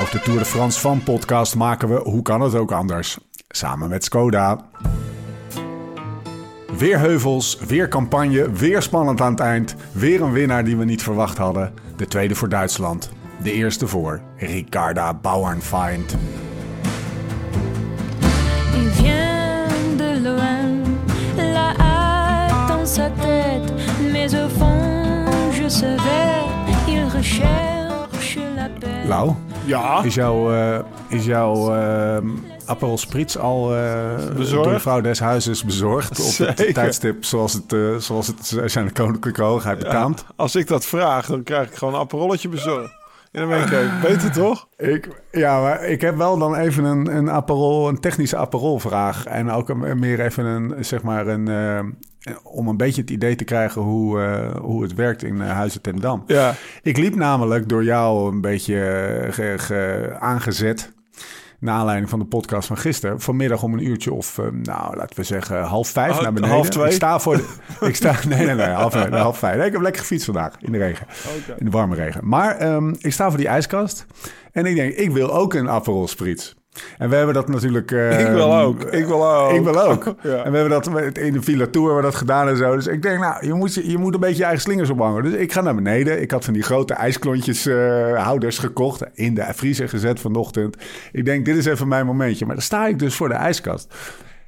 Ook de Tour de France van podcast maken we Hoe kan het ook anders? Samen met Skoda. Weer heuvels, weer campagne, weer spannend aan het eind. Weer een winnaar die we niet verwacht hadden. De tweede voor Duitsland. De eerste voor Ricarda Bauernfeind. Lau, Ja, is jouw, eh, is jouw eh, Aperol Spritz al Bezorgd? door de vrouw des huizes bezorgd? Op het tijdstip zoals het, zoals het zijn koninklijke hoogheid betaamt? als ik dat vraag, dan krijg ik gewoon een apparolletje bezorgd. En dan ben ik, beter toch? Ik, ja, maar ik heb wel dan even een, een Aperol, een technische Aperol vraag. En ook een, meer even een, zeg maar, een, om een beetje het idee te krijgen hoe, eh, hoe het werkt in eh, Huizen ten Dam. Ja. Ik liep namelijk door jou een beetje eh, ge- ge- aangezet. Naar aanleiding van de podcast van gisteren. Vanmiddag om een uurtje of, nou, laten we zeggen, half vijf Half- naar beneden. half twee? Ik sta voor de. Ik sta, nee, nee, nee, half, nee, half vijf. Nee, ik heb lekker gefietst vandaag in de regen. In de warme regen. Maar ehm, ik sta voor die ijskast. En ik denk, ik wil ook een Aperol Spritz. En we hebben dat natuurlijk... Ik wil ook. Ik wil ook. Ik wil ook. Ja. En we hebben dat in de Villa Tour we dat gedaan en zo. Dus ik denk, nou, je moet, je, je moet een beetje je eigen slingers ophangen. Dus ik ga naar beneden. Ik had van die grote ijsklontjes eh, houders gekocht. In de vriezer gezet vanochtend. Ik denk, dit is even mijn momentje. Maar dan sta ik dus voor de ijskast.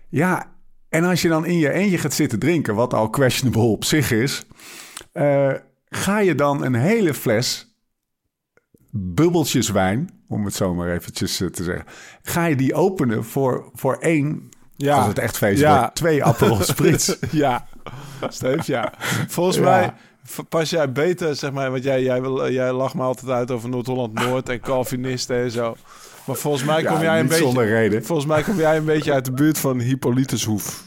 Ja, en als je dan in je eentje gaat zitten drinken... wat al questionable op zich is... eh, ga je dan een hele fles bubbeltjes wijn, om het zo maar eventjes eh, te zeggen, ga je die openen voor, voor één, Ja. als het echt feest Ja. wordt, twee Aperol Spritz. ja, Steef, ja. Volgens Ja. mij pas jij beter, zeg maar, want jij, jij, wil, jij lacht me altijd uit over Noord-Holland-Noord en Calvinisten en zo. Maar volgens mij kom Ja, jij een beetje... reden. Volgens mij kom jij een beetje uit de buurt van Hippolytushoef.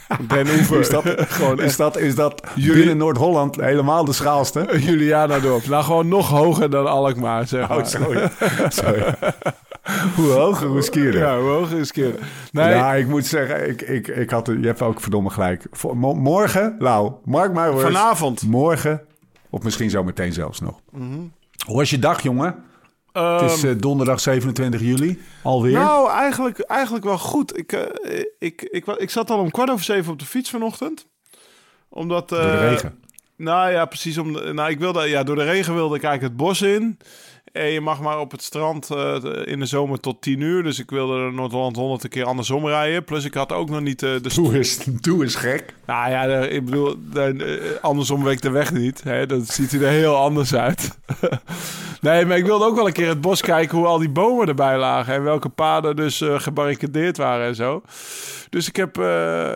Den Oever. Is dat, gewoon is dat, is dat binnen Noord-Holland helemaal de schaalste? Juliana-dorp. Nou, gewoon nog hoger dan Alkmaar, zeg maar. Oh, sorry. sorry. hoe hoger, hoe skierder. Ja, hoe hoger is keer. Nee, Ja, ik moet zeggen, ik, ik, ik had, je hebt ook verdomme gelijk. Morgen, Lau, mark words. vanavond. Morgen, of misschien zo meteen zelfs nog. Hoe was je dag, jongen? Ehm, Het is eh, donderdag 27 juli, alweer. Nou, eigenlijk, eigenlijk wel goed. Ik, eh, ik, ik, ik zat al om kwart over zeven op de fiets vanochtend. Omdat... eh, Door de regen. Nou ja, precies. Om, de- nou, ik wilde, ja, door de regen wilde ik eigenlijk het bos in. Je mag maar op het strand eh, in de zomer tot 10 uur. Dus ik wilde Noord-Holland 100 keer andersom rijden. Plus ik had ook nog niet eh, de... Doe is, doe is gek. Nou ja, ik bedoel, de- eh, andersom week de weg niet. Hè? Dat ziet hij er heel anders uit. nee, maar ik wilde ook wel een keer het bos kijken hoe al die bomen erbij lagen. En welke paden dus gebarricadeerd waren en zo. Dus ik heb,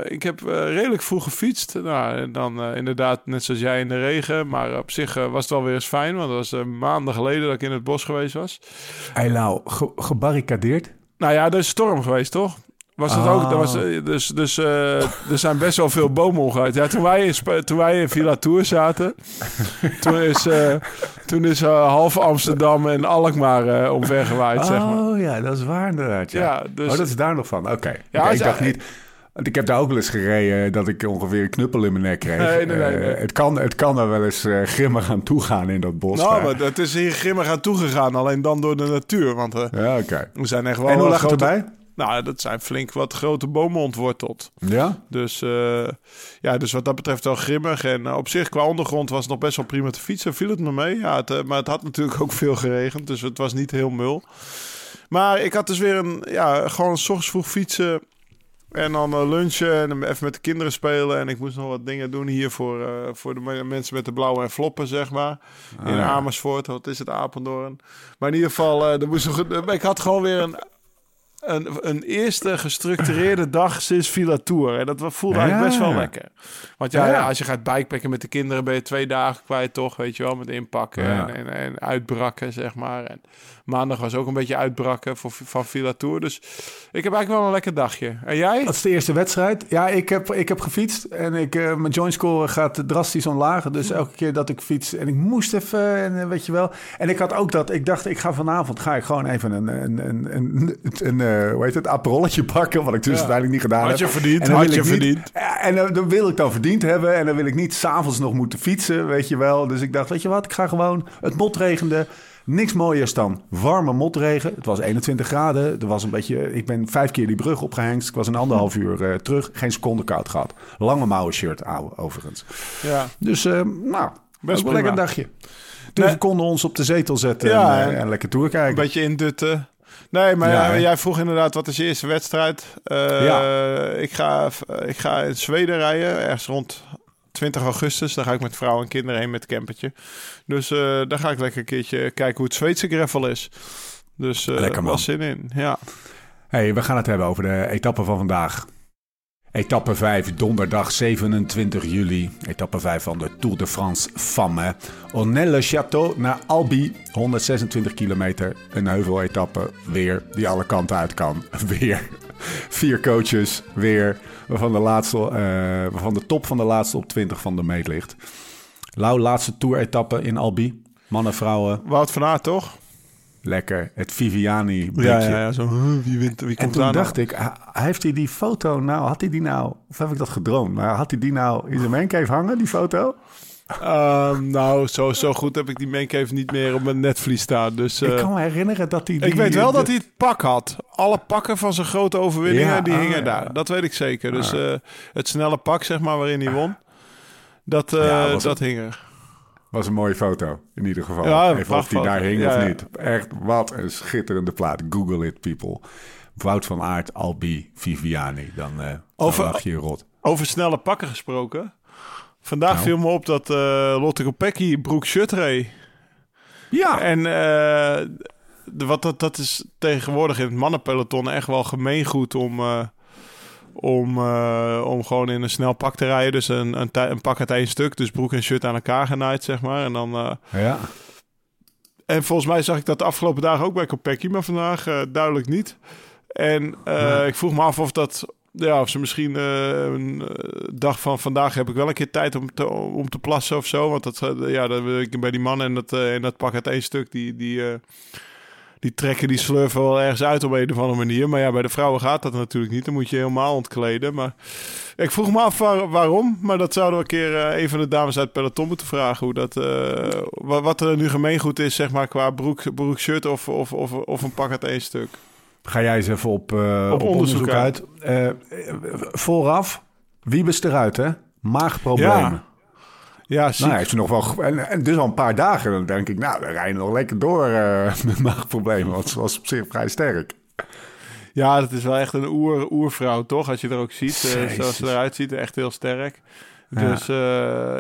ik heb redelijk vroeg gefietst. Nou, en dan inderdaad net zoals jij in de regen. Maar op zich was het wel weer eens fijn. Want dat was maanden geleden dat ik in het bos geweest was. Lau, ge- gebarricadeerd? Nou ja, er is storm geweest, toch? Was dat Oh. ook? Dat was, eh, dus dus eh, er zijn best wel veel bomen omgegooid. Ja, toen, wij in, toen wij in Villa Tour zaten, toen is, eh, toen is eh, half Amsterdam en Alkmaar omvergewaaid, zeg maar. Oh ja, dat is waar inderdaad. Ja, Ja, dus- oh, dat is daar nog van. Oké. Ja, ik dacht niet... Want ik heb daar ook wel eens gereden dat ik ongeveer een knuppel in mijn nek kreeg. Nee, nee, nee, Eh, het, kan, het kan er wel eens eh, grimmig aan toegaan in dat bos. Nou, maar het is hier grimmig aan toegegaan, alleen dan door de natuur. Want eh, Ja, oké. we zijn echt wel... En hoe een lag het grote- erbij? Nou, dat zijn flink wat grote bomen ontworteld. Ja? Dus, ja, dus wat dat betreft wel grimmig. En op zich, qua ondergrond was het nog best wel prima te fietsen. Viel het me mee. Ja, het, maar het had natuurlijk ook veel geregend. Dus het was niet heel mul. Maar ik had dus weer een... Ja, gewoon s ochtends vroeg fietsen. En dan eh, lunchen en even met de kinderen spelen. En ik moest nog wat dingen doen hier voor, eh, voor de me- mensen met de blauwe en floppen, zeg maar. In Ah, ja. Amersfoort, wat is het, Apeldoorn. Maar in ieder geval, eh, er moest een- ik had gewoon weer een, een, een eerste gestructureerde dag sinds Villa Tour. En dat voelde eigenlijk best wel lekker. Want ja, als je gaat bikepacken met de kinderen, ben je twee dagen kwijt, toch? Weet je wel, met inpakken en, en, en uitbrakken, zeg maar. En maandag was ook een beetje uitbrakken voor, van Villa Tour. Dus ik heb eigenlijk wel een lekker dagje. En jij? Wat is de eerste wedstrijd? Ja, ik heb, ik heb gefietst en ik, eh, mijn joint score gaat drastisch omlaag. Dus elke keer dat ik fiets en ik moest even, en, eh, weet je wel. En ik had ook dat, ik dacht, ik ga vanavond ga ik gewoon even een, een, een, een, een, eh, hoe heet het, aperolletje pakken. Wat ik dus Ja. uiteindelijk niet gedaan Had heb. je verdiend, had wil je niet- verdiend. En dan, dan wil ik dan verdiend hebben. En dan wil ik niet s'avonds nog moeten fietsen, weet je wel. Dus ik dacht, weet je wat, ik ga gewoon, het mot regende. Niks mooiers dan warme motregen. Het was 21 graden. Er was een beetje, ik ben vijf keer die brug opgehengst. Ik was een anderhalf uur eh, terug. Geen seconde koud gehad. Lange mouwen shirt, ouwe, overigens. Ja. Dus, eh, nou, best wel lekker dagje. Dus Nee. we konden ons op de zetel zetten Ja, en, en- en lekker tour Een beetje indutten. Nee, maar Ja, jij vroeg inderdaad, wat is je eerste wedstrijd? Eh, Ja. ik, ga, ik ga in Zweden rijden, ergens rond 20 augustus. Daar ga ik met vrouw en kinderen heen met het campertje. Dus eh, daar ga ik lekker een keertje kijken hoe het Zweedse gravel is. Dus eh Lekker, man. wel zin in, ja. Hey, we gaan het hebben over de etappe van vandaag. Etappe 5, donderdag 27 juli. Etappe 5 van de Tour de France Femme. Ornelle-le-Château naar Albi. 126 kilometer. Een heuveletappe. Weer. Die alle kanten uit kan. Weer. Vier coaches. Weer. Waarvan de, laatste, eh, waarvan de top van de laatste op 20 van de meet ligt. Lau, laatste Tour-etappe in Albi. Mannen, vrouwen. Wout van toch? Lekker. Het Viviani Ja, blikje. ja, ja, zo, wie, wint, wie En toen nou? dacht ik, heeft hij die foto nou, had hij die nou, of heb ik dat gedroomd? Maar had hij die nou in zijn mancave hangen, die foto? Ehm, nou, zo, zo goed heb ik die Mancave niet meer op mijn netvlies staan. Dus, ik eh, kan me herinneren dat hij die... Ik weet wel de- dat hij het pak had. Alle pakken van zijn grote overwinningen, Ja, die ah, hingen daar. Dat weet ik zeker. Dus Ah. eh, het snelle pak, zeg maar, waarin hij won. Dat, eh, dat hing er. Was een mooie foto, in ieder geval. Ja, Even of die daar hing Ja, of niet. Echt, wat een schitterende plaat. Google it, people. Wout van Aert, Albi, Viviani. Dan, eh Over- dan je rot. Over snelle pakken gesproken. Vandaag Nou. viel me op dat eh Lotte Kopecky broek shirt reed. Ja, En de, wat dat, dat is tegenwoordig in het mannenpeloton echt wel gemeengoed om, om, eh, om gewoon in een snel pak te rijden. Dus een, een, een pak uit één stuk. Dus broek en shirt aan elkaar genaaid, zeg maar. En dan... eh, ja. En volgens mij zag ik dat de afgelopen dagen ook bij Kopecky, maar vandaag eh, duidelijk niet. En ik vroeg me af of dat. Ja, of ze misschien een dag van vandaag heb ik wel een keer tijd om te, om te plassen of zo. Want dat, ja, dat bij die mannen en dat, en dat pak uit één stuk, die, die, die trekken die slurven wel ergens uit op een of andere manier. Maar ja, bij de vrouwen gaat dat natuurlijk niet. Dan moet je helemaal ontkleden. Maar ik vroeg me af waar- waarom. Maar dat zouden we een keer eh, een van de dames uit het peloton moeten vragen. Hoe dat, eh, wa- wat er nu gemeengoed is, zeg maar, qua broek, broek shirt of, of, of, of een pak uit één stuk. Ga jij eens even op, eh, op, onderzoek, onderzoek uit. Eh, vooraf, Wiebes eruit, hè? Maagproblemen. Ja, Ja, ziek. Nou, heeft ze nog wel. En, en dus al een paar dagen. Dan denk ik, nou, we rijden nog lekker door eh, met maagproblemen. Want ze was op zich vrij sterk. Ja, dat is wel echt een oer, oervrouw, toch? Als je er ook ziet, eh, zoals ze eruit ziet, echt heel sterk. Dus eh,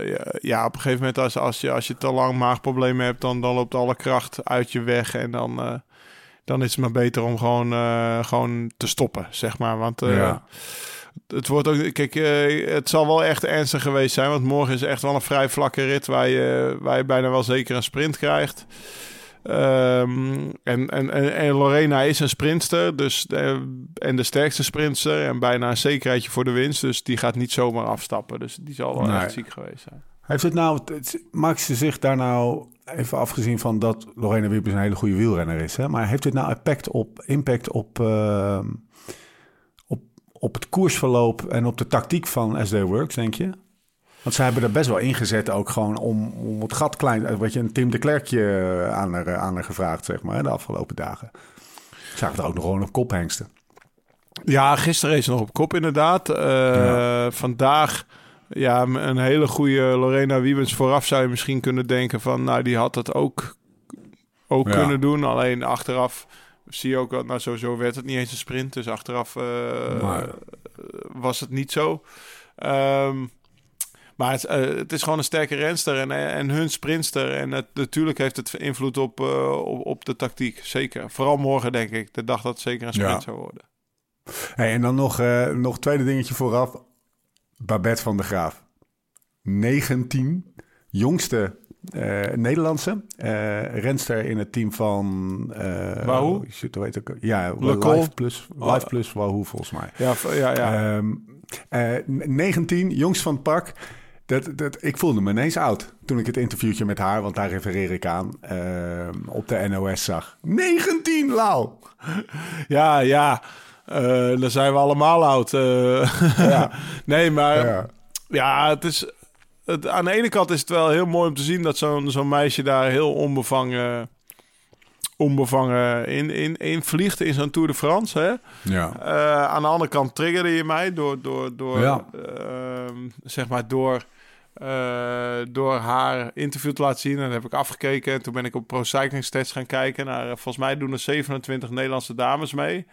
ja, ja, op een gegeven moment, als, als, je, als je te lang maagproblemen hebt, dan, dan loopt alle kracht uit je weg. En dan, dan is het maar beter om gewoon, gewoon te stoppen, zeg maar. Want Ja. Het wordt ook, kijk, eh, het zal wel echt ernstig geweest zijn. Want morgen is echt wel een vrij vlakke rit waar je, waar je bijna wel zeker een sprint krijgt. Ehm, en, en, en, en Lorena is een sprinter, dus de, en de sterkste sprinter en bijna een zekerheidje voor de winst. Dus die gaat niet zomaar afstappen. Dus die zal wel Nee. echt ziek geweest zijn. Heeft het nou, maakt ze zich daar nou, even afgezien van dat Lorena Wiebes een hele goede wielrenner is, hè, maar heeft dit nou impact op, impact op, eh, op, het koersverloop en op de tactiek van SD Works, denk je? Want ze hebben er best wel ingezet ook gewoon om, om het gat klein, wat je een Tim de Klerkje eh, aan haar, aan haar gevraagd, zeg maar, de afgelopen dagen. Zagen er ook nog gewoon op kop hengsten. Ja, gisteren is nog op kop inderdaad. Eh, Ja. Vandaag, ja, een hele goede Lorena Wiebens vooraf zou je misschien kunnen denken van, nou, die had het ook, ook Ja. kunnen doen. Alleen achteraf zie je ook, wel, nou, sowieso werd het niet eens een sprint. Dus achteraf eh, Maar- was het niet zo. Ehm, maar het, eh, het is gewoon een sterke renster en, en hun sprinster. En het, natuurlijk heeft het invloed op, eh, op, op de tactiek. Zeker. Vooral morgen, denk ik. De dag dat het zeker een sprint Ja. zou worden. Hey, en dan nog, eh nog een tweede dingetje vooraf. Babette van der Graaf. 19, jongste Nederlandse eh renster in het team van... eh Wahoo? oh, heet het ook? Ja? Live Plus, Live Plus Wahoo volgens mij. Ja, ja, ja. Ehm, eh, 19, jongst van het pak. Dat, dat, ik voelde me ineens oud toen ik het interviewtje met haar, want daar refereer ik aan, ehm, op de NOS zag. 19, Lau! Ja, ja. Eh, dan zijn we allemaal oud. eh. Ja. nee, maar ja, Ja. het is... Het, aan de ene kant is het wel heel mooi om te zien dat zo'n zo'n meisje daar heel onbevangen onbevangen in, in, in vliegt in zo'n Tour de France. Hè? Ja. Eh, aan de andere kant triggerde je mij door, door, door, Ja. ehm, zeg maar door, eh, door haar interview te laten zien. En dat heb ik afgekeken. En toen ben ik op Pro Cycling Stats gaan kijken. Naar, eh, volgens mij doen er 27 Nederlandse dames mee.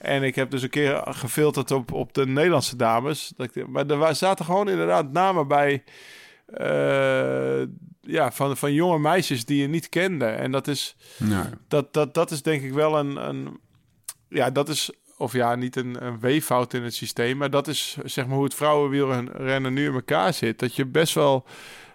En ik heb dus een keer gefilterd op, op de Nederlandse dames. Dat ik, maar er zaten gewoon inderdaad namen bij... eh, ja, van, van jonge meisjes die je niet kende. En dat is dat, dat, dat is denk ik wel een, een ja, dat is, of ja, niet een, een weeffout in het systeem, maar dat is zeg maar hoe het vrouwenwielrennen nu in elkaar zit. Dat je best wel,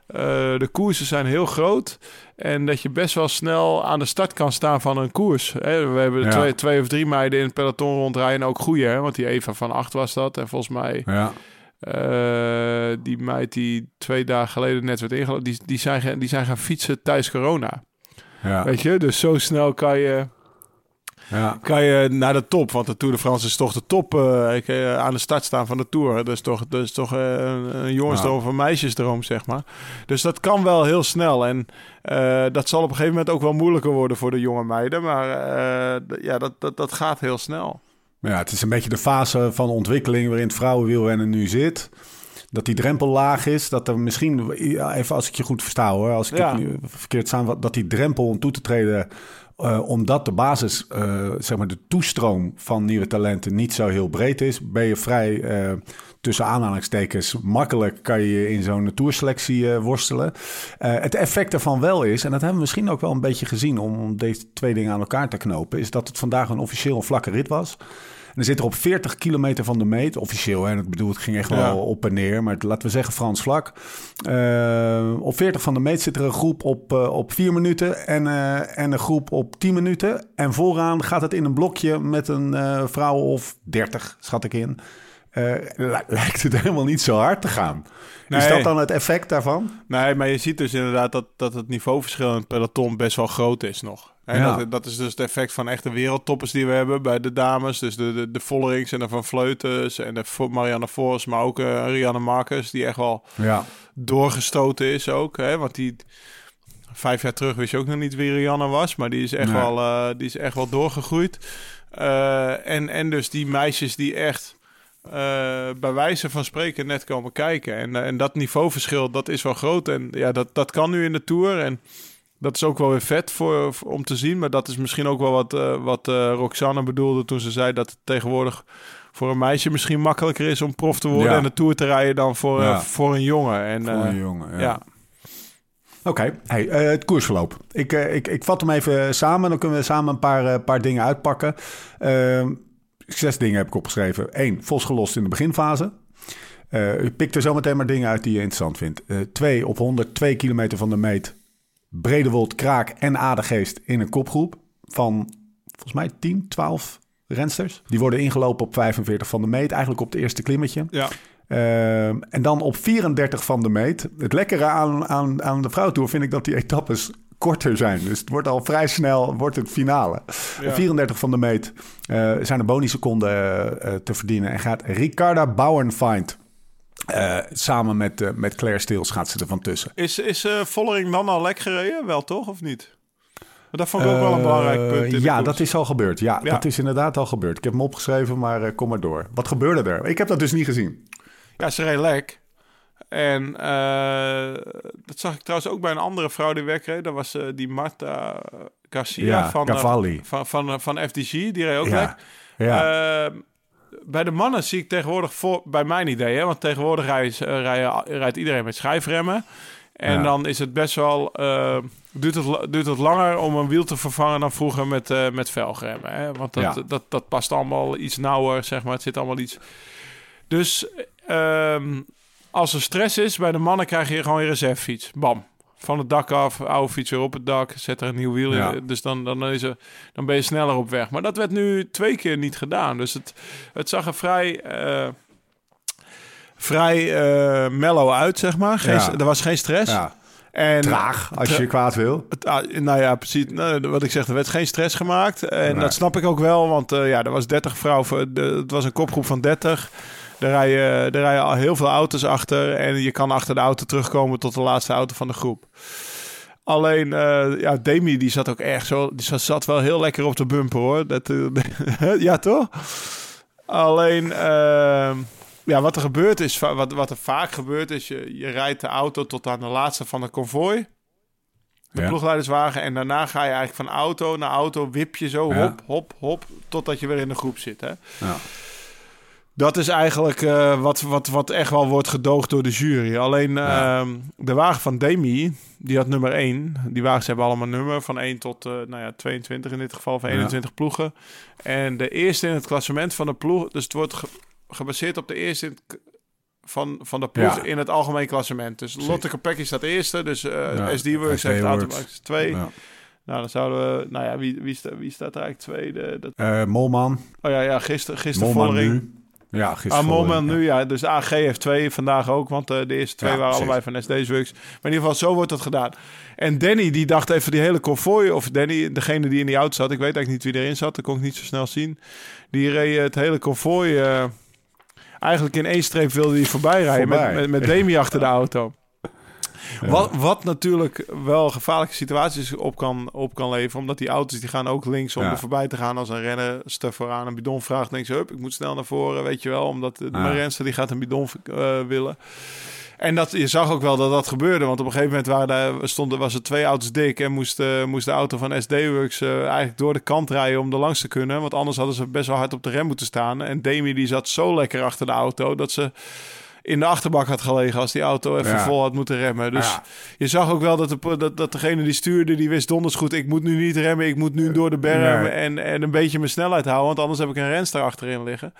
eh, de koersen zijn heel groot en dat je best wel snel aan de start kan staan van een koers. Hè, we hebben Ja. twee, twee of drie meiden in het peloton rondrijden, en ook goeie, hè, want die Eva van acht was dat. En volgens mij Ja. eh, die meid die twee dagen geleden net werd ingelopen, die, die, zijn, gaan- die zijn gaan fietsen tijdens corona. Ja. Weet je, dus zo snel kan je Ja. kan je naar de top. Want de Tour de France is toch de top. eh, ik, eh, aan de start staan van de Tour. Dat is toch, dat is toch eh, een, jongensdroom of een meisjesdroom, zeg maar. Dus dat kan wel heel snel. En dat zal op een gegeven moment ook wel moeilijker worden voor de jonge meiden. Maar ja, dat, dat, dat gaat heel snel. Ja, het is een beetje de fase van ontwikkeling waarin het vrouwenwielrennen nu zit. Dat die drempel laag is. Dat er misschien, even als ik je goed versta hoor, als ik Ja. het nu verkeerd staan, dat die drempel om toe te treden, eh, omdat de basis, eh, zeg maar de toestroom van nieuwe talenten niet zo heel breed is, ben je vrij eh, tussen aanhalingstekens makkelijk kan je in zo'n toerselectie worstelen. Het effect ervan wel is, en dat hebben we misschien ook wel een beetje gezien om, deze twee dingen aan elkaar te knopen, is dat het vandaag een officieel vlakke rit was. En er zit er op 40 kilometer van de meet, officieel, hè, ik bedoel, het ging echt Ja. wel op en neer, maar laten we zeggen Frans vlak. Eh, op 40 van de meet zit er een groep op, eh, op 4 minuten en, eh, en een groep op 10 minuten. En vooraan gaat het in een blokje met een vrouw of 30, schat ik in. Li- lijkt het helemaal niet zo hard te gaan. Is dat dan het effect daarvan? Nee, maar je ziet dus inderdaad dat, dat het niveauverschil in het peloton best wel groot is nog. En Ja. dat, dat is dus het effect van echte wereldtoppers die we hebben bij de dames. Dus de, de, de Vollerings en de Van Vleutens en de Marianne Vos, maar ook eh, Rianne Marcus, die echt wel Ja. doorgestoten is ook. Hè? Want die vijf jaar terug wist je ook nog niet wie Rianne was, maar die is echt, Nee. wel, eh, die is echt wel doorgegroeid. Eh, en, en dus die meisjes die echt bij wijze van spreken net komen kijken. En, en dat niveauverschil, dat is wel groot. En ja, dat, dat kan nu in de Tour. En dat is ook wel weer vet voor, voor- om te zien. Maar dat is misschien ook wel wat, eh, wat eh, Roxanne bedoelde toen ze zei dat het tegenwoordig voor een meisje misschien makkelijker is om prof te worden Ja. en de Tour te rijden dan voor, eh, voor een jongen. En, Voor een jongen. Ja. ja. Oké, hey, het koersverloop. Ik, ik, ik vat hem even samen. Dan kunnen we samen een paar, paar dingen uitpakken. Zes dingen heb ik opgeschreven. Eén, Vos gelost in de beginfase. U pikt er zometeen maar dingen uit die je interessant vindt. Twee, op 102 kilometer van de meet. Bredewold, Kraak en Adegeest in een kopgroep. Van volgens mij 10, 12 rensters. Die worden ingelopen op 45 van de meet. Eigenlijk op het eerste klimmetje. Ja. Ehm, en dan op 34 van de meet. Het lekkere aan, aan, aan de vrouwtour vind ik dat die etappes korter zijn. Dus het wordt al vrij snel wordt het finale. Ja. Op 34 van de meet eh, zijn er bonusseconden eh, eh, te verdienen. En gaat Ricarda Bauernfeind eh, samen met, eh, met Claire Steels gaat ze er van tussen. Is, is eh, Vollering dan al lek gereden? Wel toch, of niet? Dat vond ik ook wel een belangrijk punt. ja, dat is al gebeurd. Ja, Ja. dat is inderdaad al gebeurd. Ik heb hem opgeschreven, maar kom maar door. Wat gebeurde er? Ik heb dat dus niet gezien. Ja, ze reed lek. En dat zag ik trouwens ook bij een andere vrouw die wegreed. Dat was die Marta Garcia Ja, van, Cavalli. van, van, van FDG. Die reed ook Ja. lek. Ja. Bij de mannen zie ik tegenwoordig, voor, bij mijn idee, hè, want tegenwoordig rijdt, eh, rijdt iedereen met schijfremmen. En Ja. dan is het best wel, eh, duurt, het, duurt het langer om een wiel te vervangen dan vroeger met, eh met velgremmen. Hè? Want dat, Ja. dat, dat past allemaal iets nauwer, zeg maar. Het zit allemaal iets... Dus ehm, als er stress is, bij de mannen krijg je gewoon je reservefiets. Bam. Van het dak af, oude fiets weer op het dak, zet er een nieuw wiel Ja. in. Dus dan, dan, is er, dan ben je sneller op weg. Maar dat werd nu twee keer niet gedaan. Dus het, het zag er vrij, eh, vrij eh, mellow uit, zeg maar. Geen, Ja. Er was geen stress. ja. En, Traag, als Tra- je kwaad wil. het, ah, nou ja, precies. Nou, wat ik zeg, er werd geen stress gemaakt. En Nee. dat snap ik ook wel, want eh, ja, er was 30 vrouwen. voor- de- Het was een kopgroep van 30. Er rijden, er rijden al heel veel auto's achter. En je kan achter de auto terugkomen tot de laatste auto van de groep. Alleen, eh, ja, Demi die zat ook echt zo... Die zat, zat wel heel lekker op de bumper, hoor. Dat, eh, ja, toch? Alleen, ehm, ja, wat er gebeurt is... Wat, wat er vaak gebeurt is... Je, je rijdt de auto tot aan de laatste van de konvooi. De Ja. ploegleiderswagen. En daarna ga je eigenlijk van auto naar auto... wip je zo, Ja. hop, hop, hop... totdat je weer in de groep zit, hè? Ja. Dat is eigenlijk eh, wat, wat, wat echt wel wordt gedoogd door de jury. Alleen Ja. ehm, de wagen van Demi, die had nummer 1. Die wagens hebben allemaal nummer van 1 tot eh, nou ja, 22 in dit geval, Ja. 21 ploegen. En de eerste in het klassement van de ploeg, dus het wordt ge- gebaseerd op de eerste in van, van de ploeg Ja. in het algemeen klassement. Dus Precies. Lotte Kopecky staat eerste, dus eh Ja, SD Works SD heeft automatisch 2. Ja. Nou, dan zouden we, nou ja, wie, wie, sta, wie staat er eigenlijk tweede? Dat, Eh, Molman. oh ja, ja, gisteren, Molman Vollering. nu. Ja, gisteren. Moment nu, ja. Dus de AG heeft twee vandaag ook, want eh, de eerste twee Ja, waren precies. allebei van SD Works. Maar in ieder geval, zo wordt dat gedaan. En Danny, die dacht even die hele konvooi, of Danny, degene die in die auto zat, ik weet eigenlijk niet wie erin zat, dat kon ik niet zo snel zien. Die reed het hele konvooi, eh, eigenlijk in één streep wilde hij voorbij rijden Voorbij. met, met, met Demi achter de auto. Wat, wat natuurlijk wel gevaarlijke situaties op kan, op kan leveren. Omdat die auto's die gaan ook links om er voorbij te gaan. Als een renner stuf vooraan een bidon vraagt, denkt ze, hup, ik moet snel naar voren, weet je wel. Omdat de renster die gaat een bidon eh, willen. En dat, je zag ook wel dat dat gebeurde. Want op een gegeven moment waren daar, stonden, was er twee auto's dik. En moest, eh, moest de auto van SD-Works eh, eigenlijk door de kant rijden om er langs te kunnen. Want anders hadden ze best wel hard op de rem moeten staan. En Demi die zat zo lekker achter de auto dat ze in de achterbak had gelegen als die auto even Ja. vol had moeten remmen. Dus Ja. je zag ook wel dat, de, dat, dat degene die stuurde, die wist donders goed... ik moet nu niet remmen, ik moet nu door de berm Nee. en, en een beetje mijn snelheid houden... want anders heb ik een renster achterin liggen.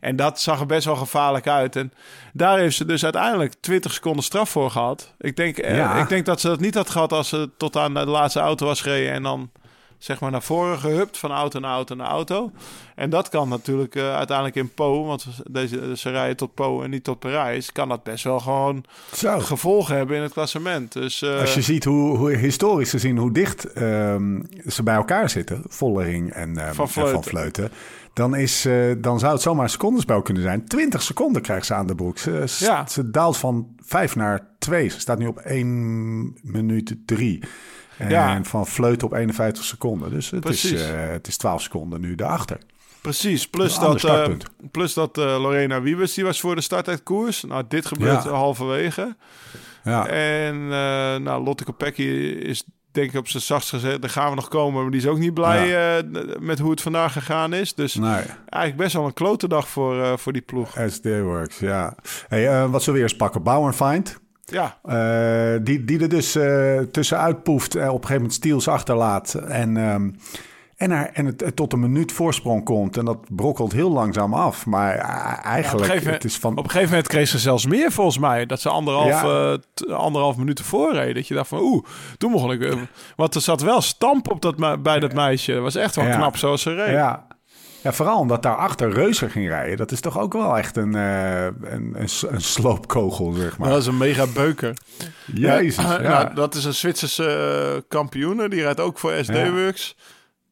En dat zag er best wel gevaarlijk uit. En daar heeft ze dus uiteindelijk 20 seconden straf voor gehad. Ik denk, eh, ik denk dat ze dat niet had gehad als ze tot aan de laatste auto was gereden... en dan zeg maar naar voren gehupt van auto naar auto naar auto. En dat kan natuurlijk eh, uiteindelijk in Po, want deze, ze rijden tot Po en niet tot Parijs... kan dat best wel gewoon Zo. gevolgen hebben in het klassement. Dus eh, Als je ziet hoe, hoe historisch gezien hoe dicht ehm, ze bij elkaar zitten, Vollering en, ehm, Van en Vleuten. Van Vleuten, dan, is, eh, dan zou het zomaar een secondenspel kunnen zijn. 20 seconden krijgt ze aan de broek. Ze, ze- Ja. ze daalt van 5 naar 2. Ze staat nu op 1 minuut 3. En Ja. van Vleuten op 51 seconden. Dus het is, Precies. eh, het is 12 seconden nu daarachter. Precies, plus dat, eh, plus dat eh, Lorena Wiebes, die was voor de start uit koers. Nou, dit gebeurt Ja. halverwege. Ja. En nou, Lotte Kopecky is denk ik op zijn zachtst gezet. Daar gaan we nog komen, maar die is ook niet blij met hoe het vandaag gegaan is. Dus Nee, eigenlijk best wel een klote dag voor, voor die ploeg. SD Works, ja. Hey, wat zullen we eerst pakken? Bauer Find. Ja, Eh, die, die er dus eh, tussenuit poeft, eh, op een gegeven moment Stiels achterlaat. En, ehm, en, er, en het, het tot een minuut voorsprong komt. En dat brokkelt heel langzaam af. Maar Ja, op, eigenlijk, een het is van... op een gegeven moment kreeg ze zelfs meer volgens mij. Dat ze anderhalf, Ja. anderhalf minuten voorreden. Dat je dacht van oeh, toen mocht ik... want er zat wel stamp op dat, bij dat meisje. Dat was echt wel knap zoals ze reed. ja. Ja, vooral omdat daarachter Reuser ging rijden. Dat is toch ook wel echt een, eh, een, een, sloopkogel, zeg maar. Dat is een mega beuker. Jezus, Ja, ja. nou, dat is een Zwitserse eh, kampioene. Die rijdt ook voor SD Ja. Works.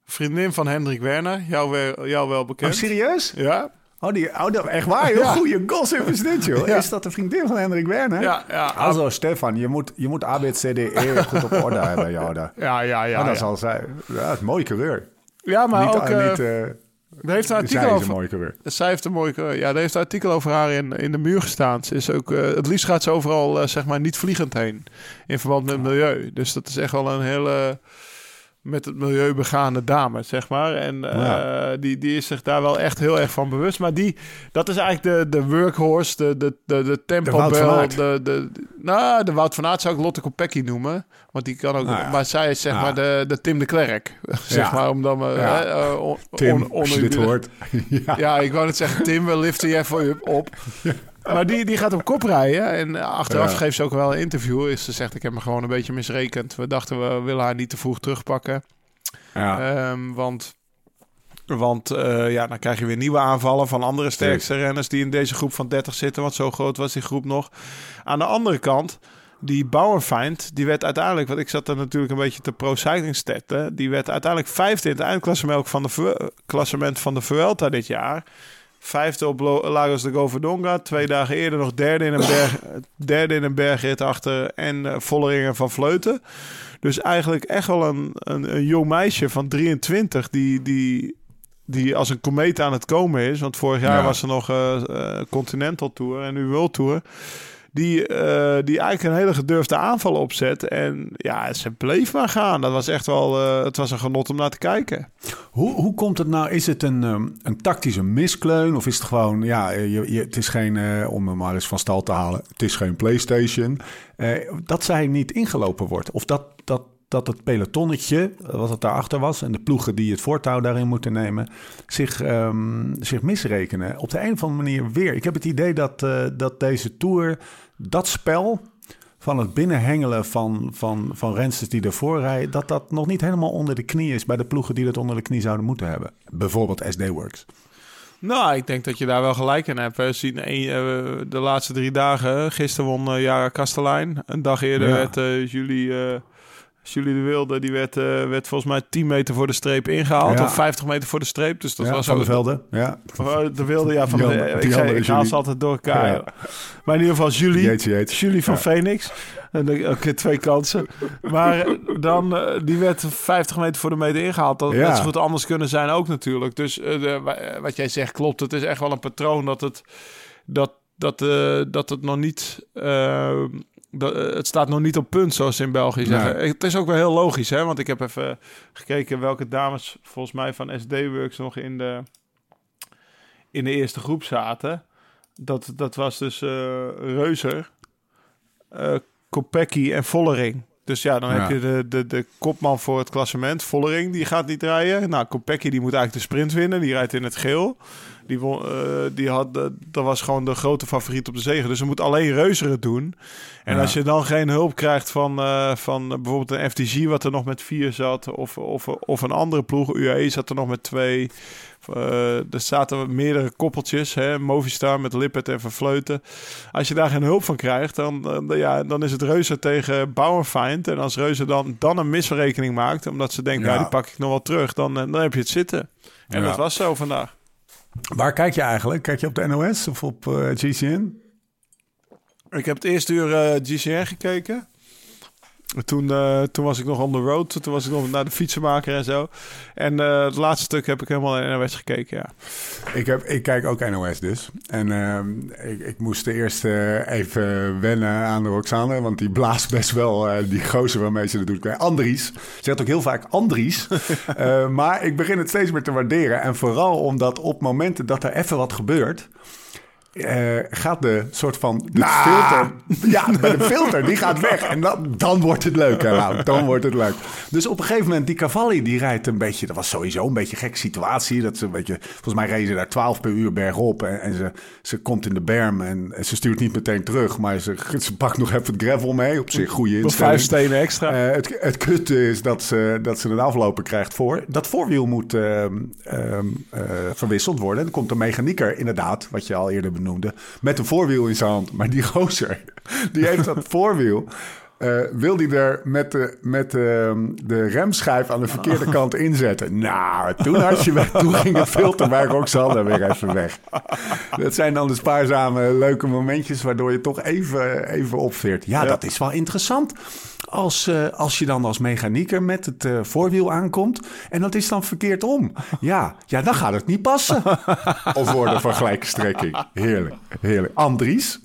Vriendin van Hendrik Werner. Jou, wel- jou wel Oh, bekend. serieus? ja, Oh, die, oh, dat, echt waar? Heel Ja. goede gossip is dit, joh. Ja. Is dat de vriendin van Hendrik Werner? ja, ja. Also, Stefan, je moet, je moet ABCDE goed op orde hebben, jou daar. ja, ja, ja. Ja, dat ja. zal zij. Ja, het is een mooie coureur. Ja, maar niet, ook... eh, niet, eh, er heeft een zij artikel een over... mooie coureur. Zij heeft een mooie... Ja, er heeft een artikel over haar in, in de muur gestaan. Ze is ook... eh, het liefst gaat ze overal, eh, zeg maar, niet vliegend heen. In verband met het milieu. Dus dat is echt wel een hele... Met het milieu begaande dame, zeg maar. En eh, Ja. die, die is zich daar wel echt heel erg van bewust. Maar die, dat is eigenlijk de, de workhorse, de, de, de, de tempo Wout van bel. Aert. De, de, nou, de Wout van Aert zou ik Lotte Kopecky noemen. Want die kan ook... Nou ja. Maar zij is zeg Ja. maar de, de Tim de Klerk. zeg Ja. maar, omdat we... Ja. eh, eh, on- Tim, on- als je dit hoort. ja. ik wou net zeggen, Tim, we liften je even op. Maar die, die gaat op kop rijden. En achteraf geeft ze ook wel een interview. Is ze zegt, ik heb me gewoon een beetje misrekend. We dachten, we willen haar niet te vroeg terugpakken. Ja. Ehm, want want eh, ja, dan krijg je weer nieuwe aanvallen van andere sterkste renners... die in deze groep van 30 zitten. Want zo groot was die groep nog. Aan de andere kant... Die Bauerfeind, die werd uiteindelijk, want ik zat er natuurlijk een beetje te pro-cycling stetten. Die werd uiteindelijk vijfde in het eindklassement van de, klassement van de Vuelta dit jaar. Vijfde op Lagos de Goverdonga. Twee dagen eerder nog derde in een, berg, derde in een bergrit achter en eh, Volleringen van Vleuten. Dus eigenlijk echt wel een, een, een jong meisje van 23 die, die, die als een komeet aan het komen is. Want vorig jaar Ja. was er nog eh, eh, Continental Tour en nu World Tour. Die, eh, die eigenlijk een hele gedurfde aanval opzet. En ja, ze bleef maar gaan. Dat was echt wel... eh, het was een genot om naar te kijken. Hoe, hoe komt het nou? Is het een, ehm, een tactische miskleun? Of is het gewoon, ja, je, je, het is geen, eh, om hem maar eens van stal te halen, het is geen PlayStation. Eh, dat zij niet ingelopen wordt. Of dat, dat, dat het pelotonnetje, eh, wat het daarachter was, en de ploegen die het voortouw daarin moeten nemen, zich, ehm, zich misrekenen. Op de een of andere manier weer. Ik heb het idee dat, eh, dat deze tour, dat spel van het binnenhengelen van, van, van rensters die ervoor rijden, dat dat nog niet helemaal onder de knie is bij de ploegen die dat onder de knie zouden moeten hebben. Bijvoorbeeld SD Works. Nou, ik denk dat je daar wel gelijk in hebt. We zien eh, de laatste drie dagen. Gisteren won eh, Jara Kastelein. Een dag eerder Ja. werd eh, Julie, eh, Julie de Wilde... die werd, eh, werd volgens mij 10 meter voor de streep ingehaald. Ja. Of 50 meter voor de streep. Dus dat ja, was van de velden. Ja. Oh, De Wilde, ja. Van Die de, ik die zei, andere ik haal Julie. ze altijd door elkaar. Ja. Maar in ieder geval Julie. Jeetje, jeetje. Julie van. Phoenix. En ook twee kansen. Maar eh, dan, eh, die werd 50 meter voor de meter ingehaald. Dat had goed anders kunnen zijn ook natuurlijk. Dus eh, de- eh, wat jij zegt klopt. Het is echt wel een patroon dat het, dat, dat, eh, dat het nog niet... eh, dat, het staat nog niet op punt, zoals ze in België zeggen. Nee. Het is ook wel heel logisch, hè? Want ik heb even gekeken welke dames volgens mij van SD-Works nog in de, in de eerste groep zaten. Dat, dat was dus eh Reuzer, eh Kopecky en Vollering. Dus ja, dan Ja. heb je de, de, de kopman voor het klassement. Vollering, die gaat niet rijden. Nou, Kopecky die moet eigenlijk de sprint winnen. Die rijdt in het geel. Die, won, eh, die had, eh, dat was gewoon de grote favoriet op de zegen. Dus er moet alleen Reuzer het doen. En Ja. als je dan geen hulp krijgt van, eh, van bijvoorbeeld een FTG... wat er nog met vier zat... of, of, of een andere ploeg, UAE zat er nog met twee... Eh, er zaten meerdere koppeltjes, hè, Movistar met Lippert en Vervleuten. Als je daar geen hulp van krijgt, dan, ja, dan is het Reuze tegen Bauerfeind. En als Reuze dan, dan een misverrekening maakt, omdat ze denken, Ja. die pak ik nog wel terug, dan, eh, dan heb je het zitten. En Ja. dat was zo vandaag. Waar kijk je eigenlijk? Kijk je op de NOS of op eh, GCN? Ik heb het eerste uur GCN gekeken. Toen, eh, toen was ik nog on the road. Toen was ik nog naar de fietsenmaker en zo. En eh, het laatste stuk heb ik helemaal naar NOS gekeken, ja. Ik, heb, ik kijk ook NOS dus. En ehm, ik, ik moest eerst eh, even wennen aan de Roxane. Want die blaast best wel die gozer waarmee ze dat doet. Andries. Ze zegt ook heel vaak Andries. Maar ik begin het steeds meer te waarderen. En vooral omdat op momenten dat er even wat gebeurt... eh, gaat de soort van de filter... Ja, bij de filter, die gaat weg. En dan, dan wordt het leuk, hè, Lau. Dan wordt het leuk. Dus op een gegeven moment, die Cavalli, die rijdt een beetje... Dat was sowieso een beetje een gekke situatie. Dat ze een beetje, volgens mij reden ze daar 12 per uur bergop. En, en ze, ze komt in de berm en, en ze stuurt niet meteen terug. Maar ze, ze pakt nog even het gravel mee. Op zich goede Nog instelling. vijf stenen extra. Eh, het, het kutte is dat ze, dat ze een afloper krijgt voor. Dat voorwiel moet ehm, ehm, eh, verwisseld worden. Dan komt een mechanieker, inderdaad, wat je al eerder benoemde, met een voorwiel in zijn hand. Maar die gozer, die heeft dat voorwiel. Eh, wil die er met, de, met de, de remschijf aan de verkeerde kant inzetten? Nou, toen, had je weg, toen ging het filter bij Roxanne weer even weg. Dat zijn dan de spaarzame leuke momentjes waardoor je toch even, even opveert. Ja, Ja. dat is wel interessant. Als, eh, als je dan als mechanieker met het eh, voorwiel aankomt en dat is dan verkeerd om. Ja, ja, dan gaat het niet passen. of worden van gelijke strekking. Heerlijk, heerlijk. Andries.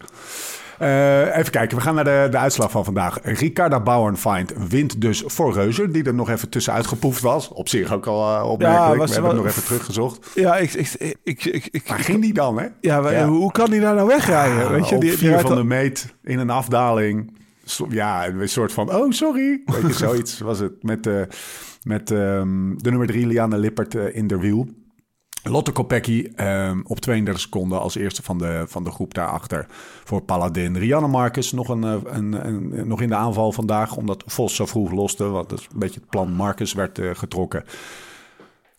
Eh, even kijken, we gaan naar de, de uitslag van vandaag. Ricarda Bauernfeind wint dus voor Reuzer, die er nog even tussenuit gepoefd was. Op zich ook al eh, opmerkelijk. was we hebben wel- nog even teruggezocht. Ja, ik, ik, ik, ik, ik- Waar ging die dan, hè? ja, maar Ja. hoe kan die daar nou wegrijden? Weet je, op die, die vier van al- de meet in een afdaling. Ja, een soort van, oh, sorry. Weet je, zoiets was het. Met, eh, met ehm, de nummer drie, Liane Lippert, in de wiel. Lotte Kopecky ehm, op 32 seconden als eerste van de, van de groep daarachter voor Paladin. Rianne Marcus nog, een, eh, een, een, nog in de aanval vandaag, omdat Vos zo vroeg loste. Dat is een beetje het plan Marcus werd eh, getrokken.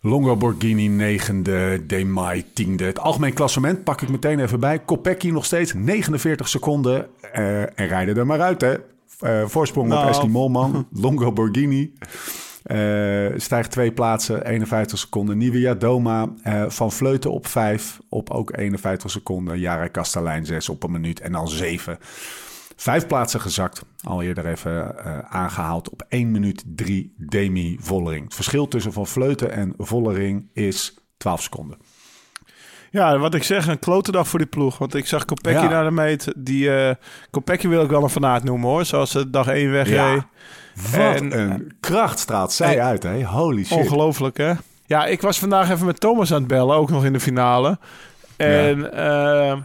Longo Borghini negende, Demai tiende. Het algemeen klassement pak ik meteen even bij. Kopecky nog steeds 49 seconden. eh, en rijden er maar uit, hè. Voorsprong op Nou. Ashley Molman. Longo Borghini. Eh, stijgt twee plaatsen, 51 seconden. Nivea Doma eh, van Vleuten op 5 op ook 51 seconden. Jara Kastelein 6 op een minuut en dan 7. Vijf plaatsen gezakt. Al eerder even eh, aangehaald op 1 minuut 3 Demi Vollering. Het verschil tussen Van Vleuten en Vollering is 12 seconden. Ja, wat ik zeg, een klote dag voor die ploeg. Want ik zag Kopecky Ja. naar de meet. Die Kopecky wil ik wel een fanaat noemen hoor. Zoals ze dag 1 wegreed. Ja. Wat En- een kracht straalt zij uit, hè? Holy shit. Ongelooflijk, hè? Ja, ik was vandaag even met Thomas aan het bellen, ook nog in de finale. En eh,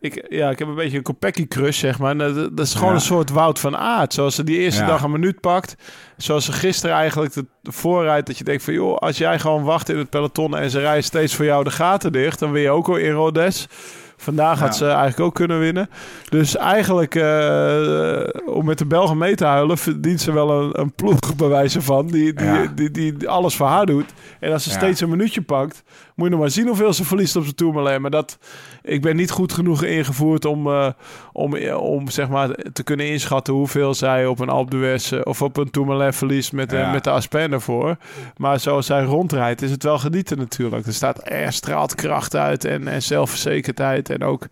ik, ja, ik heb een beetje een Kopecky-crush, zeg maar. En Dat, dat is gewoon Ja. een soort Wout van Aert. Zoals ze die eerste Ja. dag een minuut pakt. Zoals ze gisteren eigenlijk de, voorrijd. Dat je denkt van, joh, als jij gewoon wacht in het peloton... en ze rijden steeds voor jou de gaten dicht... dan win je ook wel in Rodes. Vandaag had ze eigenlijk ook kunnen winnen. Dus eigenlijk, eh, om met de Belgen mee te huilen... verdient ze wel een, een ploeg bij wijze van... Die, die, Ja. die, die, alles voor haar doet. En als ze Ja. steeds een minuutje pakt... moet je nog maar zien hoeveel ze verliest op de Tourmalet. Maar dat, ik ben niet goed genoeg ingevoerd om, eh, om, om zeg maar, te kunnen inschatten... hoeveel zij op een Alpe d'Huez eh, of op een Tourmalet verliest... met, met de Aspen ervoor. Maar zoals zij rondrijdt is het wel genieten natuurlijk. Er, staat, er straalt kracht uit en, en zelfverzekerdheid. En ook,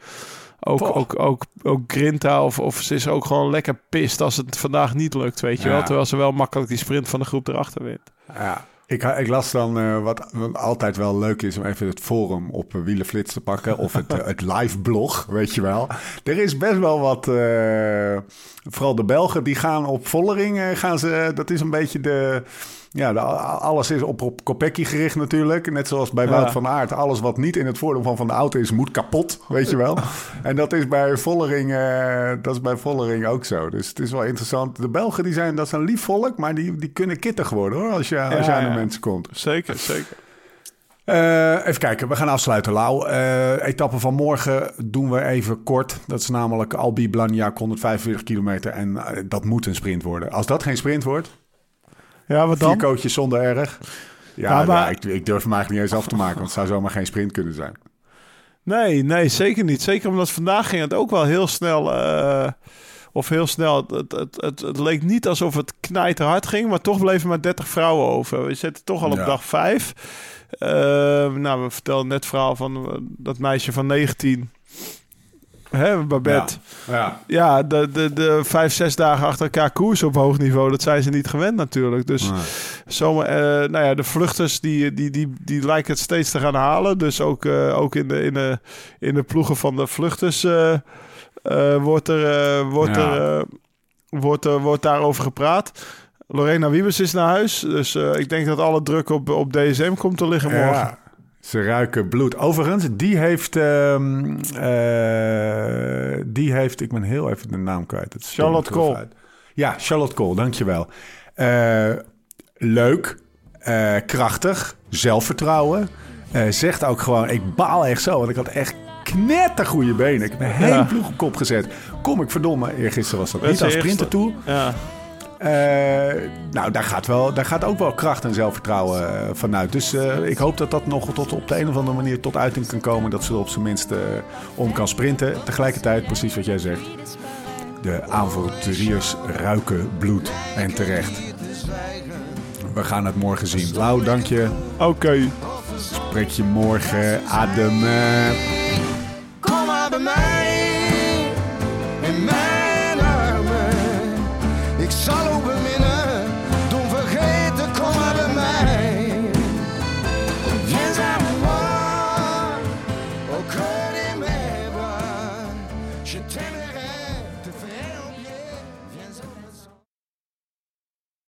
ook, ook, ook, ook grinta of, of ze is ook gewoon lekker pist als het vandaag niet lukt, weet je Ja. wel. Terwijl ze wel makkelijk die sprint van de groep erachter wint. Ja. Ik, ik las dan, eh, wat, wat altijd wel leuk is, om even het forum op eh, Wielenflits te pakken. Of het, eh, het live blog, weet je wel. Er is best wel wat, vooral de Belgen, die gaan op Vollering. gaan ze, dat is een beetje de... Ja, de, alles is op, op Kopecky gericht natuurlijk. Net zoals bij Ja. Wout van Aert. Alles wat niet in het voordeel van Van de Auto is, moet kapot, weet je wel. En dat is bij Vollering, eh, dat is bij Vollering ook zo. Dus het is wel interessant. De Belgen, die zijn, dat een lief volk, maar die, die kunnen kittig worden hoor, als je, als je aan de mensen komt. Zeker, zeker. Eh, even kijken, we gaan afsluiten, Lau. Eh etappe van morgen doen we even kort. Dat is namelijk Albi Blagnac, 145 kilometer. En dat moet een sprint worden. Als dat geen sprint wordt, Ja, wat vier dan? coaches zonder erg. Ja, Ja, maar- ja, ik, ik durf hem eigenlijk niet eens af te maken, want het zou zomaar geen sprint kunnen zijn. Nee, nee, zeker niet. Zeker omdat vandaag ging het ook wel heel snel. eh, of heel snel. Het, het, het, het leek niet alsof het knijterhard ging. Maar toch bleven maar 30 vrouwen over. We zitten toch al op Ja. dag 5. nou, we vertelden net het verhaal van eh, dat meisje van 19. Hè, Babette. Ja. Ja, de, de, de vijf, zes dagen achter elkaar koers op hoog niveau. Dat zijn ze niet gewend natuurlijk. Dus Nee. zomaar, eh, nou ja, de vluchters die, die, die, die lijken het steeds te gaan halen. Dus ook, eh, ook in, de, in, de, in de ploegen van de vluchters eh, wordt, er, wordt, Ja. er, wordt, er, wordt daarover gepraat. Lorena Wiebes is naar huis. Dus ik denk dat alle druk op, op DSM komt te liggen morgen. Ze ruiken bloed. Overigens, die heeft, ehm, eh, die heeft, ik ben heel even de naam kwijt. Het Charlotte Cole. uit. Ja, Charlotte Cole, dankjewel. Eh leuk, eh, krachtig, zelfvertrouwen. Zegt ook gewoon, ik baal echt zo, want ik had echt knettergoeie benen. Ik heb mijn hele Ja. ploeg op kop gezet. Kom ik verdomme, eergisteren was dat niet als sprinter toe. Ja. Eh, nou, daar gaat, wel, daar gaat ook wel kracht en zelfvertrouwen eh, vanuit. Dus eh, ik hoop dat dat nog tot, op de een of andere manier tot uiting kan komen. Dat ze er op zijn minst om kan sprinten. Tegelijkertijd, precies wat jij zegt. De avonturiers ruiken bloed. En terecht. We gaan het morgen zien. Lau, dank je. Oké. Spreek je morgen. Adem.